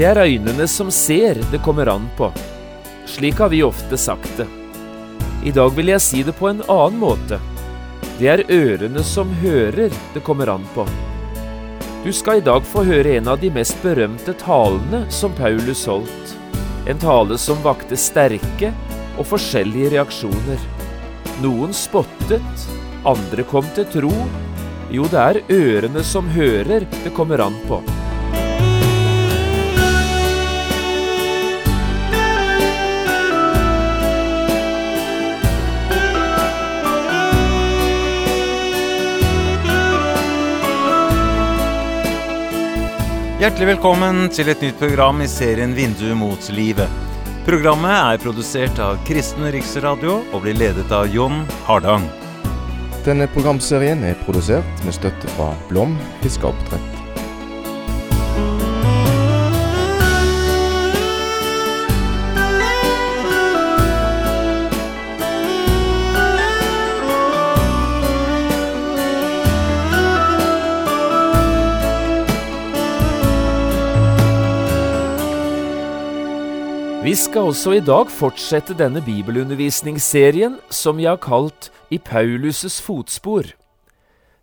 Det er øynene som ser det kommer an på. Slik har vi ofte sagt det. I dag vil jeg si det på en annen måte. Det er ørene som hører det kommer an på. Du skal i dag få høre en av de mest berømte talene som Paulus holdt. En tale som vakte sterke og forskjellige reaksjoner. Noen spottet, andre kom til tro. Jo, det er ørene som hører det kommer an på. Hjertelig velkommen til et nytt program i serien Vindu mot livet. Programmet er produsert av Kristen Riksradio og blir ledet av Jon Hardang. Denne programserien er produsert med støtte fra Blom fiskeoppdrett. Vi skal også i dag fortsette denne bibelundervisningsserien som vi har kalt I Paulus' fotspor.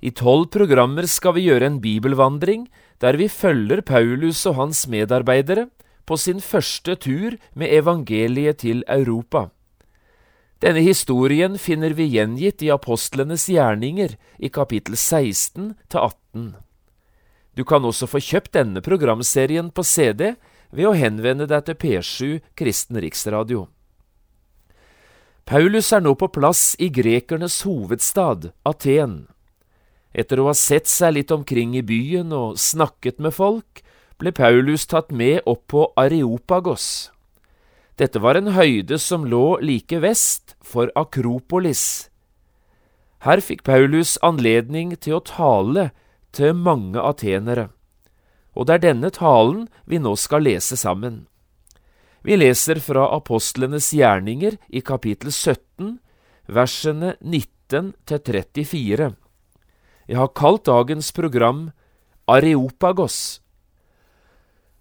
I tolv programmer skal vi gjøre en bibelvandring der vi følger Paulus og hans medarbeidere på sin første tur med evangeliet til Europa. Denne historien finner vi gjengitt i apostlenes gjerninger i kapittel 16 til 18. Du kan også få kjøpt denne programserien på CD ved å henvende deg til P7 Kristen Riksradio. Paulus er nå på plass i grekernes hovedstad, Aten. Etter å ha sett seg litt omkring i byen og snakket med folk, ble Paulus tatt med opp på Areopagos. Dette var en høyde som lå like vest for Akropolis. Her fikk Paulus anledning til å tale til mange atenere og det er denne talen vi nå skal lese sammen. Vi leser fra apostlenes gjerninger i kapittel 17, versene 19 til 34. Jeg har kalt dagens program Areopagos.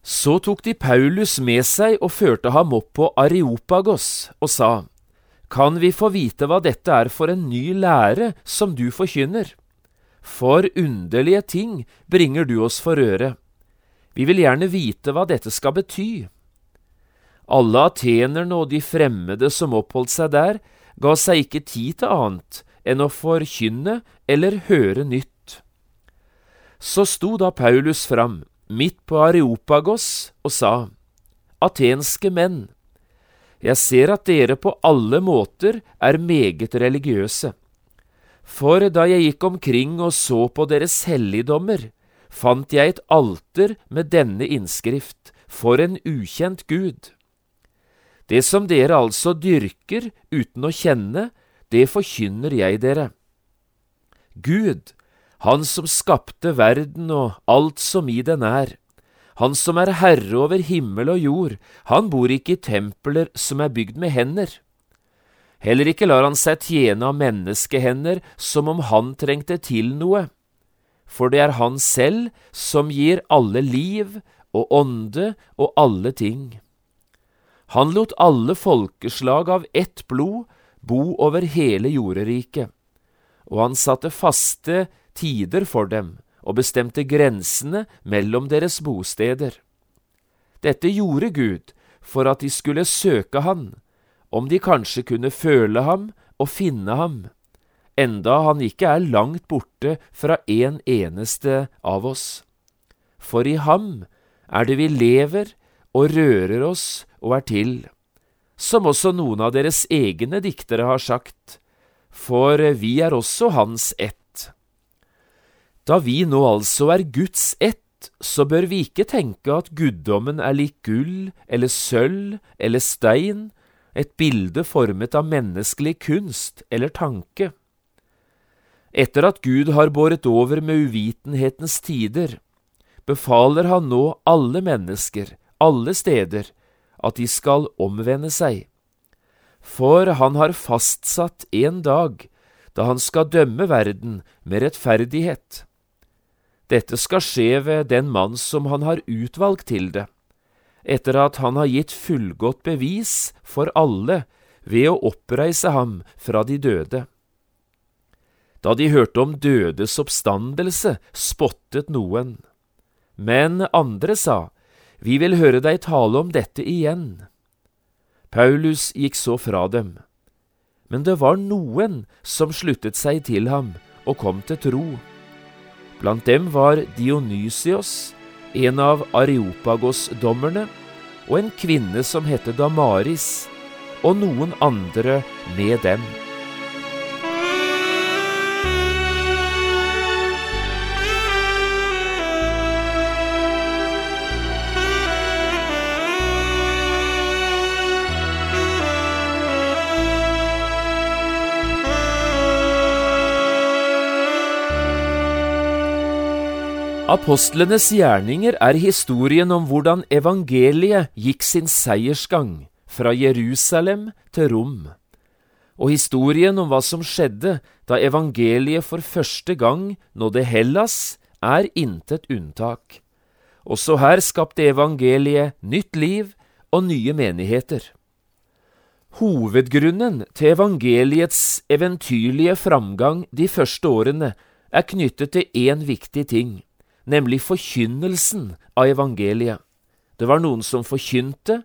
Så tok de Paulus med seg og førte ham opp på Areopagos og sa, Kan vi få vite hva dette er for en ny lære som du forkynner? For underlige ting bringer du oss for øre. Vi vil gjerne vite hva dette skal bety. Alle atenerne og de fremmede som oppholdt seg der, ga seg ikke tid til annet enn å forkynne eller høre nytt. Så sto da Paulus fram, midt på Areopagos, og sa, Atenske menn, jeg ser at dere på alle måter er meget religiøse. For da jeg gikk omkring og så på deres helligdommer, fant jeg et alter med denne innskrift, For en ukjent Gud. Det som dere altså dyrker uten å kjenne, det forkynner jeg dere. Gud, Han som skapte verden og alt som i den er, Han som er herre over himmel og jord, han bor ikke i templer som er bygd med hender. Heller ikke lar han seg tjene av menneskehender som om han trengte til noe for det er Han selv som gir alle liv og ånde og alle ting. Han lot alle folkeslag av ett blod bo over hele jorderiket, og han satte faste tider for dem og bestemte grensene mellom deres bosteder. Dette gjorde Gud for at de skulle søke Han, om de kanskje kunne føle ham og finne ham enda han ikke er langt borte fra en eneste av oss. For i ham er det vi lever og rører oss og er til, som også noen av deres egne diktere har sagt, for vi er også hans ett. Da vi nå altså er Guds ett, så bør vi ikke tenke at guddommen er lik gull eller sølv eller stein, et bilde formet av menneskelig kunst eller tanke. Etter at Gud har båret over med uvitenhetens tider, befaler han nå alle mennesker, alle steder, at de skal omvende seg. For han har fastsatt en dag da han skal dømme verden med rettferdighet. Dette skal skje ved den mann som han har utvalgt til det, etter at han har gitt fullgodt bevis for alle ved å oppreise ham fra de døde. Da de hørte om dødes oppstandelse, spottet noen. Men andre sa, Vi vil høre deg tale om dette igjen. Paulus gikk så fra dem. Men det var noen som sluttet seg til ham og kom til tro. Blant dem var Dionysios, en av Areopagos-dommerne, og en kvinne som het Damaris, og noen andre med dem. Apostlenes gjerninger er historien om hvordan evangeliet gikk sin seiersgang fra Jerusalem til Rom, og historien om hva som skjedde da evangeliet for første gang nådde Hellas, er intet unntak. Også her skapte evangeliet nytt liv og nye menigheter. Hovedgrunnen til evangeliets eventyrlige framgang de første årene er knyttet til én viktig ting nemlig forkynnelsen av evangeliet. Det var noen som forkynte,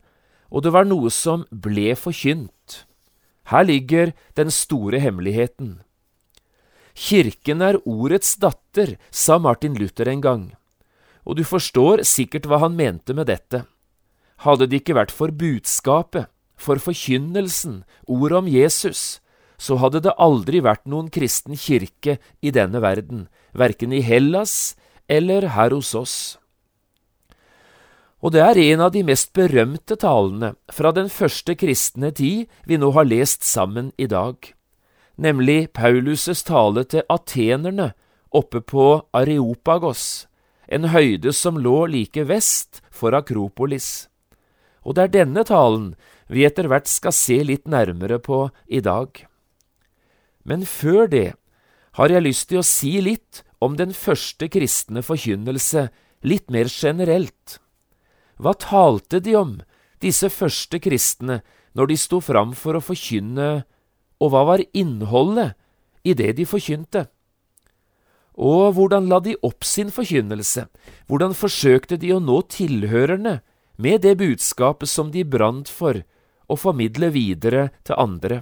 og det var noe som ble forkynt. Her ligger den store hemmeligheten. Kirken er ordets datter, sa Martin Luther en gang, og du forstår sikkert hva han mente med dette. Hadde det ikke vært for budskapet, for forkynnelsen, ordet om Jesus, så hadde det aldri vært noen kristen kirke i denne verden, verken i Hellas eller her hos oss. Og det er en av de mest berømte talene fra den første kristne tid vi nå har lest sammen i dag, nemlig Paulus' tale til atenerne oppe på Areopagos, en høyde som lå like vest for Akropolis. Og det er denne talen vi etter hvert skal se litt nærmere på i dag. Men før det har jeg lyst til å si litt om den første kristne forkynnelse litt mer generelt. Hva talte de om, disse første kristne, når de sto fram for å forkynne, og hva var innholdet i det de forkynte? Og hvordan la de opp sin forkynnelse, hvordan forsøkte de å nå tilhørerne med det budskapet som de brant for, å formidle videre til andre?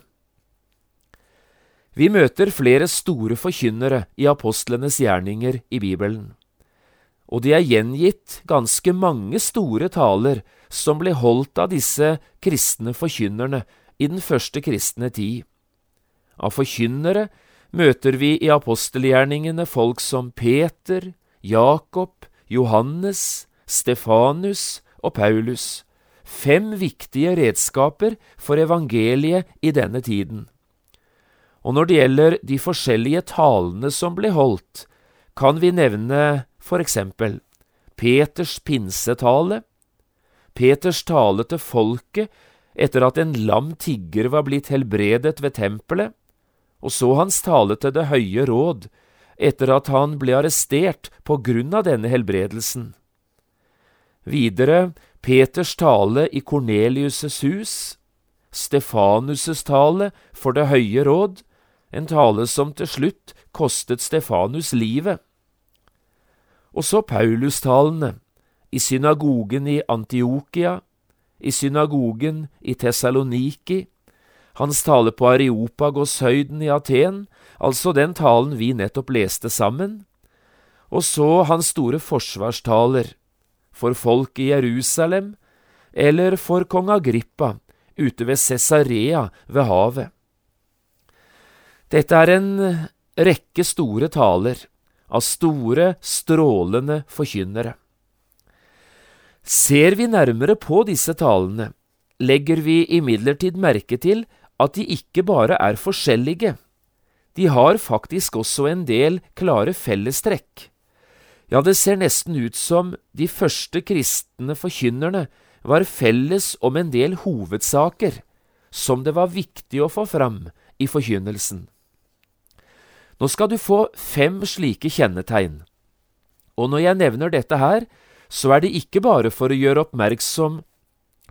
Vi møter flere store forkynnere i apostlenes gjerninger i Bibelen, og det er gjengitt ganske mange store taler som ble holdt av disse kristne forkynnerne i den første kristne tid. Av forkynnere møter vi i apostelgjerningene folk som Peter, Jakob, Johannes, Stefanus og Paulus, fem viktige redskaper for evangeliet i denne tiden. Og når det gjelder de forskjellige talene som ble holdt, kan vi nevne for eksempel Peters pinsetale, Peters tale til folket etter at en lam tigger var blitt helbredet ved tempelet, og så hans tale til Det høye råd etter at han ble arrestert på grunn av denne helbredelsen. Videre Peters tale i Kornelius' hus, Stefanus' tale for Det høye råd, en tale som til slutt kostet Stefanus livet. Og så Paulustalene, i synagogen i Antiokia, i synagogen i Tessaloniki, hans tale på Areopagos-høyden i Aten, altså den talen vi nettopp leste sammen, og så hans store forsvarstaler, for folk i Jerusalem, eller for kong Agrippa ute ved Cesarea ved havet. Dette er en rekke store taler av store, strålende forkynnere. Ser vi nærmere på disse talene, legger vi imidlertid merke til at de ikke bare er forskjellige, de har faktisk også en del klare fellestrekk. Ja, det ser nesten ut som de første kristne forkynnerne var felles om en del hovedsaker som det var viktig å få fram i forkynnelsen. Nå skal du få fem slike kjennetegn. Og når jeg nevner dette her, så er det ikke bare for å gjøre oppmerksom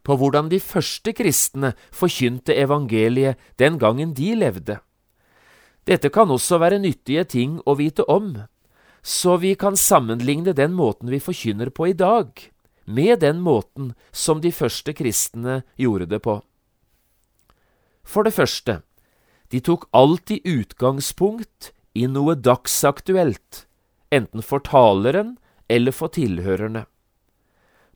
på hvordan de første kristne forkynte evangeliet den gangen de levde. Dette kan også være nyttige ting å vite om, så vi kan sammenligne den måten vi forkynner på i dag, med den måten som de første kristne gjorde det på. For det første, de tok alltid utgangspunkt i noe dagsaktuelt, enten for taleren eller for tilhørerne.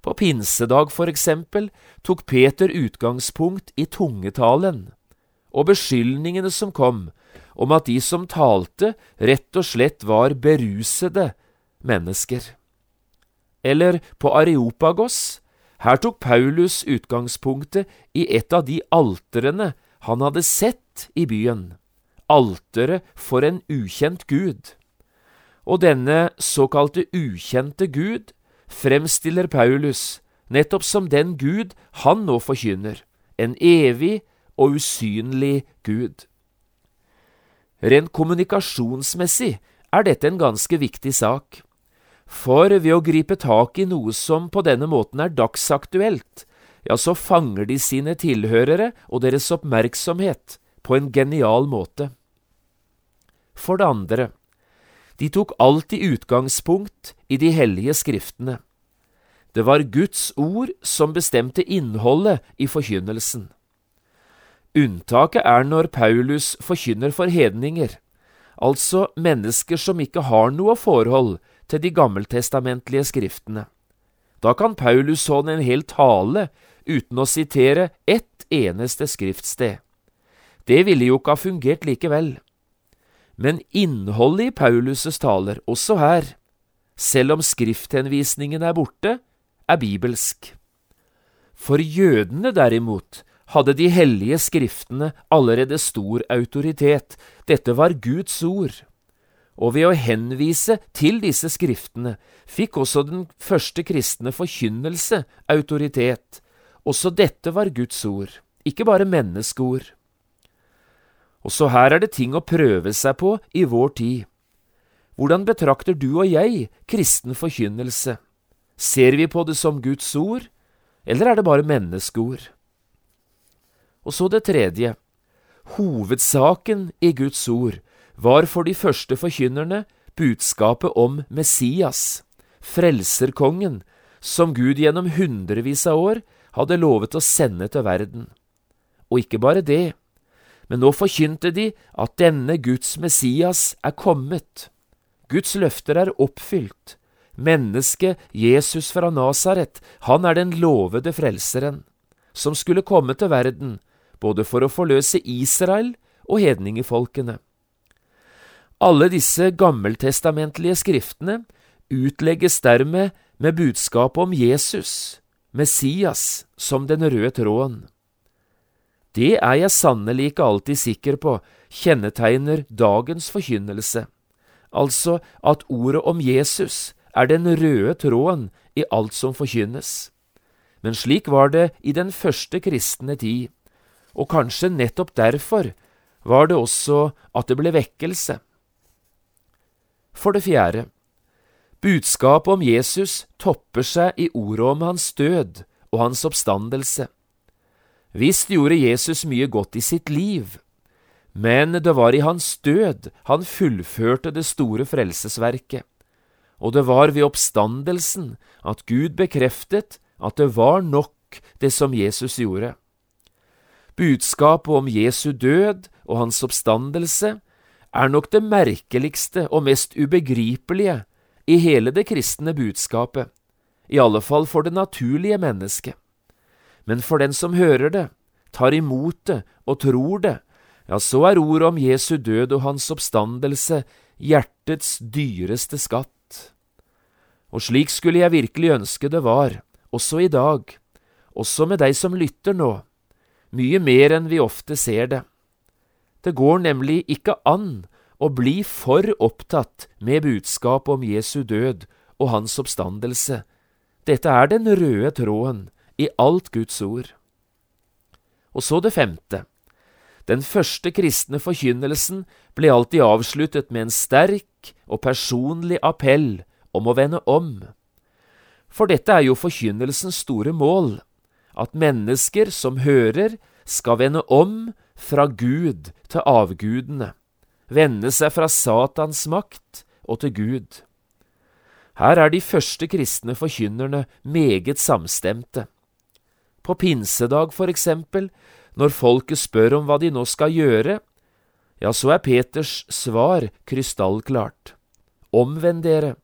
På pinsedag, for eksempel, tok Peter utgangspunkt i tungetalen og beskyldningene som kom om at de som talte, rett og slett var berusede mennesker. Eller på Areopagos, her tok Paulus utgangspunktet i et av de alterene han hadde sett i byen, alteret for en ukjent gud. Og denne såkalte ukjente gud fremstiller Paulus nettopp som den Gud han nå forkynner, en evig og usynlig Gud. Rent kommunikasjonsmessig er dette en ganske viktig sak, for ved å gripe tak i noe som på denne måten er dagsaktuelt, ja, så fanger de sine tilhørere og deres oppmerksomhet på en genial måte. For det andre, de tok alltid utgangspunkt i de hellige skriftene. Det var Guds ord som bestemte innholdet i forkynnelsen. Unntaket er når Paulus forkynner for hedninger, altså mennesker som ikke har noe forhold til de gammeltestamentlige skriftene. Da kan Paulus holde en hel tale uten å sitere ett eneste skriftsted. Det ville jo ikke ha fungert likevel. Men innholdet i Paulus' taler, også her, selv om skrifthenvisningen er borte, er bibelsk. For jødene derimot hadde de hellige skriftene allerede stor autoritet, dette var Guds ord. Og ved å henvise til disse skriftene fikk også den første kristne forkynnelse autoritet. Også dette var Guds ord, ikke bare menneskeord. Også her er det ting å prøve seg på i vår tid. Hvordan betrakter du og jeg kristen forkynnelse? Ser vi på det som Guds ord, eller er det bare menneskeord? Og så det tredje. Hovedsaken i Guds ord var for de første forkynnerne budskapet om Messias, frelserkongen, som Gud gjennom hundrevis av år hadde lovet å sende til verden. Og ikke bare det, men nå forkynte de at denne Guds Messias er kommet. Guds løfter er oppfylt. Mennesket Jesus fra Nasaret, han er den lovede frelseren, som skulle komme til verden, både for å forløse Israel og hedningefolkene. Alle disse gammeltestamentlige skriftene utlegges dermed med budskapet om Jesus, Messias, som den røde tråden. Det er jeg sannelig ikke alltid sikker på kjennetegner dagens forkynnelse, altså at ordet om Jesus er den røde tråden i alt som forkynnes. Men slik var det i den første kristne tid, og kanskje nettopp derfor var det også at det ble vekkelse. For det fjerde, budskapet om Jesus topper seg i ordet om hans død og hans oppstandelse. Visst gjorde Jesus mye godt i sitt liv, men det var i hans død han fullførte det store frelsesverket, og det var ved oppstandelsen at Gud bekreftet at det var nok det som Jesus gjorde. Budskapet om Jesu død og hans oppstandelse er nok det merkeligste og mest ubegripelige i hele det kristne budskapet, i alle fall for det naturlige mennesket. Men for den som hører det, tar imot det og tror det, ja, så er ordet om Jesu død og hans oppstandelse hjertets dyreste skatt. Og slik skulle jeg virkelig ønske det var, også i dag, også med deg som lytter nå, mye mer enn vi ofte ser det. Det går nemlig ikke an å bli for opptatt med budskapet om Jesu død og hans oppstandelse. Dette er den røde tråden i alt Guds ord. Og så det femte. Den første kristne forkynnelsen ble alltid avsluttet med en sterk og personlig appell om å vende om. For dette er jo forkynnelsens store mål, at mennesker som hører, skal vende om fra Gud til avgudene, vende seg fra Satans makt og til Gud. Her er de første kristne forkynnerne meget samstemte. På pinsedag, for eksempel, når folket spør om hva de nå skal gjøre, ja, så er Peters svar krystallklart. Omvend dere,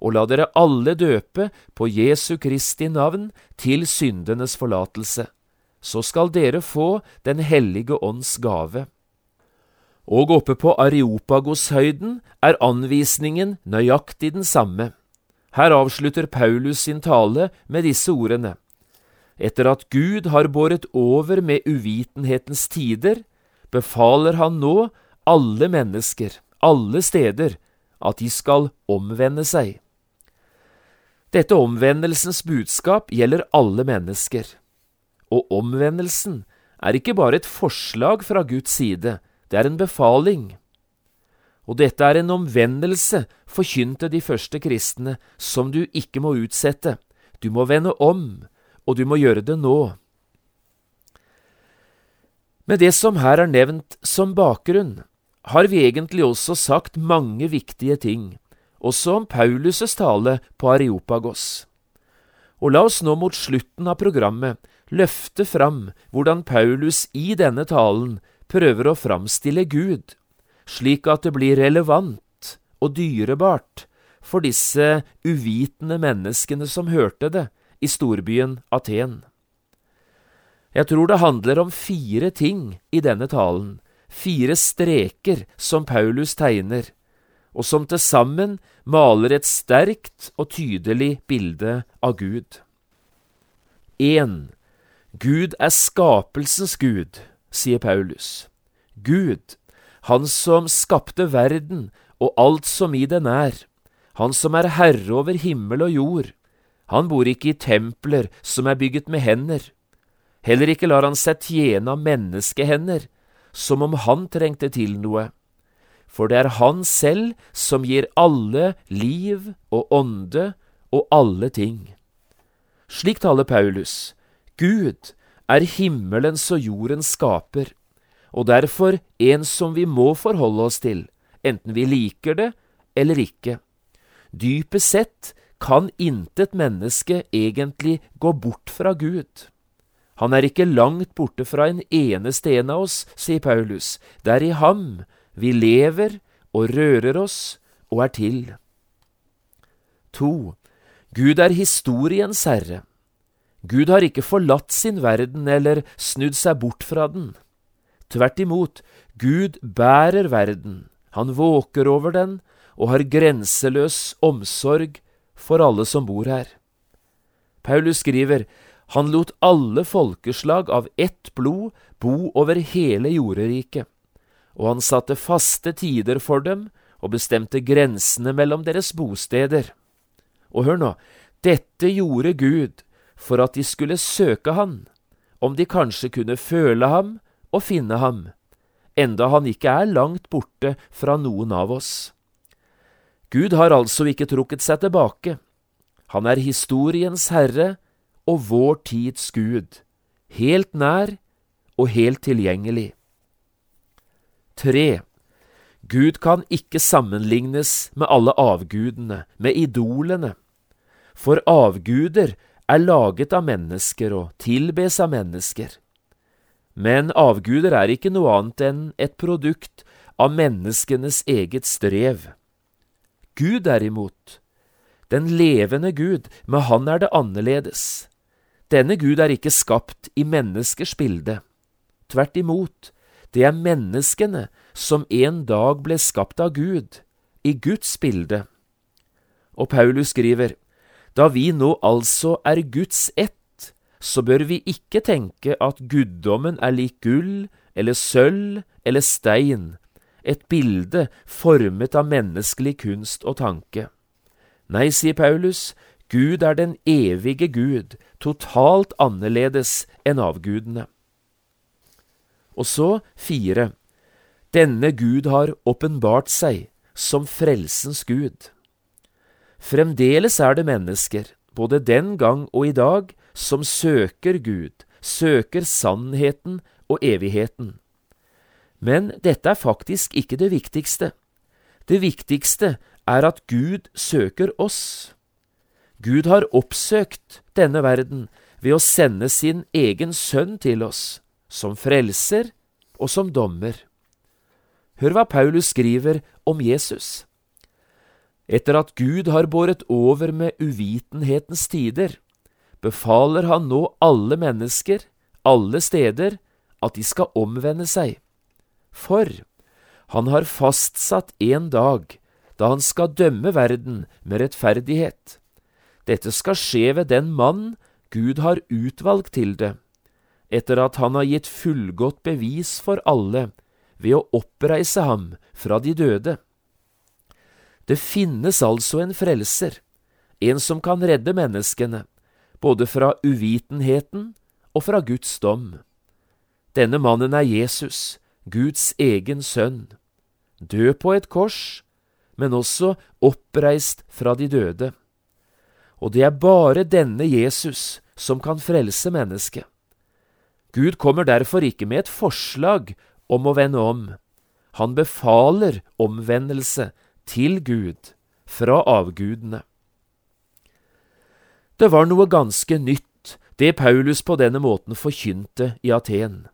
og la dere alle døpe på Jesu Kristi navn til syndenes forlatelse. Så skal dere få Den hellige ånds gave. Og oppe på Areopagoshøyden er anvisningen nøyaktig den samme. Her avslutter Paulus sin tale med disse ordene. Etter at Gud har båret over med uvitenhetens tider, befaler han nå alle mennesker, alle steder, at de skal omvende seg. Dette omvendelsens budskap gjelder alle mennesker. Og omvendelsen er ikke bare et forslag fra Guds side, det er en befaling. Og dette er en omvendelse, forkynte de første kristne, som du ikke må utsette. Du må vende om, og du må gjøre det nå. Med det som her er nevnt som bakgrunn, har vi egentlig også sagt mange viktige ting, også om Paulus' tale på Areopagos. Og la oss nå mot slutten av programmet løfte fram hvordan Paulus i denne talen prøver å framstille Gud, slik at det blir relevant og dyrebart for disse uvitende menneskene som hørte det i storbyen Aten. Jeg tror det handler om fire ting i denne talen, fire streker som Paulus tegner, og som til sammen maler et sterkt og tydelig bilde av Gud. 1. Gud er skapelsens Gud, sier Paulus. Gud, han som skapte verden og alt som i den er, han som er herre over himmel og jord. Han bor ikke i templer som er bygget med hender. Heller ikke lar han seg tjene av menneskehender, som om han trengte til noe for det er Han selv som gir alle liv og ånde og alle ting. Slik taler Paulus. Gud er himmelens og jordens skaper, og derfor en som vi må forholde oss til, enten vi liker det eller ikke. Dypest sett kan intet menneske egentlig gå bort fra Gud. Han er ikke langt borte fra en eneste en av oss, sier Paulus. Det er i ham vi lever og rører oss og er til. To. Gud er historiens herre. Gud har ikke forlatt sin verden eller snudd seg bort fra den. Tvert imot, Gud bærer verden, han våker over den og har grenseløs omsorg for alle som bor her. Paulus skriver, han lot alle folkeslag av ett blod bo over hele jorderiket og han satte faste tider for dem og bestemte grensene mellom deres bosteder. Og hør nå, dette gjorde Gud for at de skulle søke Han, om de kanskje kunne føle Ham og finne Ham, enda Han ikke er langt borte fra noen av oss. Gud har altså ikke trukket seg tilbake. Han er historiens herre og vår tids Gud, helt nær og helt tilgjengelig. 3. Gud kan ikke sammenlignes med alle avgudene, med idolene. For avguder er laget av mennesker og tilbes av mennesker. Men avguder er ikke noe annet enn et produkt av menneskenes eget strev. Gud derimot, den levende Gud, med Han er det annerledes. Denne Gud er ikke skapt i menneskers bilde. Tvert imot, det er menneskene som en dag ble skapt av Gud, i Guds bilde. Og Paulus skriver, da vi nå altså er Guds ett, så bør vi ikke tenke at guddommen er lik gull eller sølv eller stein, et bilde formet av menneskelig kunst og tanke. Nei, sier Paulus, Gud er den evige Gud, totalt annerledes enn avgudene. Og så fire. Denne Gud har åpenbart seg som frelsens Gud. Fremdeles er det mennesker, både den gang og i dag, som søker Gud, søker sannheten og evigheten. Men dette er faktisk ikke det viktigste. Det viktigste er at Gud søker oss. Gud har oppsøkt denne verden ved å sende sin egen sønn til oss, som frelser og som dommer. Hør hva Paulus skriver om Jesus. Etter at Gud har båret over med uvitenhetens tider, befaler han nå alle mennesker, alle steder, at de skal omvende seg. For han har fastsatt en dag da han skal dømme verden med rettferdighet. Dette skal skje ved den mann Gud har utvalgt til det, etter at han har gitt fullgodt bevis for alle ved å oppreise ham fra de døde. Det finnes altså en frelser, en som kan redde menneskene, både fra uvitenheten og fra Guds dom. Denne mannen er Jesus, Guds egen sønn, død på et kors, men også oppreist fra de døde. Og det er bare denne Jesus som kan frelse mennesket. Gud kommer derfor ikke med et forslag om å vende om. Han befaler omvendelse til Gud fra avgudene. Det var noe ganske nytt, det Paulus på denne måten forkynte i Aten.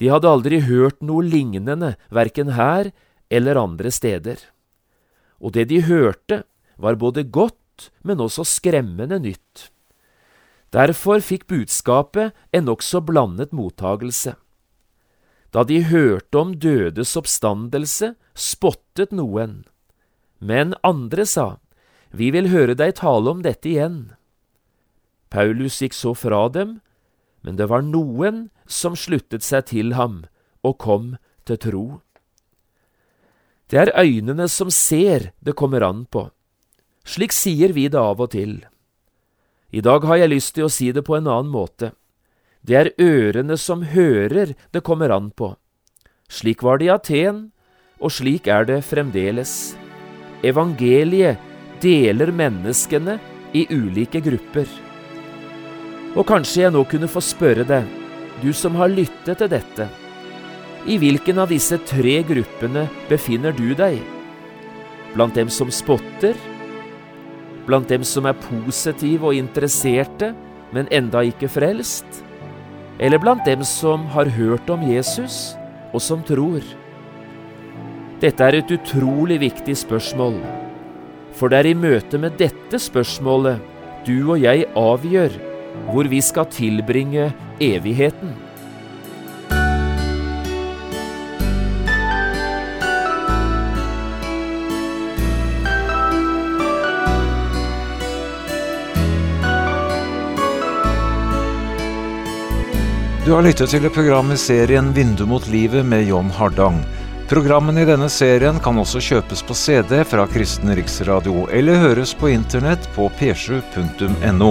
De hadde aldri hørt noe lignende, verken her eller andre steder. Og det de hørte, var både godt, men også skremmende nytt. Derfor fikk budskapet en nokså blandet mottagelse. Da de hørte om dødes oppstandelse, spottet noen. Men andre sa, Vi vil høre deg tale om dette igjen. Paulus gikk så fra dem, men det var noen som sluttet seg til ham og kom til tro. Det er øynene som ser det kommer an på. Slik sier vi det av og til. I dag har jeg lyst til å si det på en annen måte. Det er ørene som hører det kommer an på. Slik var det i Aten, og slik er det fremdeles. Evangeliet deler menneskene i ulike grupper. Og kanskje jeg nå kunne få spørre deg, du som har lyttet til dette, i hvilken av disse tre gruppene befinner du deg? Blant dem som spotter? Blant dem som er positive og interesserte, men enda ikke frelst? Eller blant dem som har hørt om Jesus, og som tror? Dette er et utrolig viktig spørsmål, for det er i møte med dette spørsmålet du og jeg avgjør hvor vi skal tilbringe evigheten. Du har lyttet til et program i serien Vindu mot livet med John Hardang. Programmene i denne serien kan også kjøpes på CD fra Kristen Riksradio, eller høres på internett på p7.no.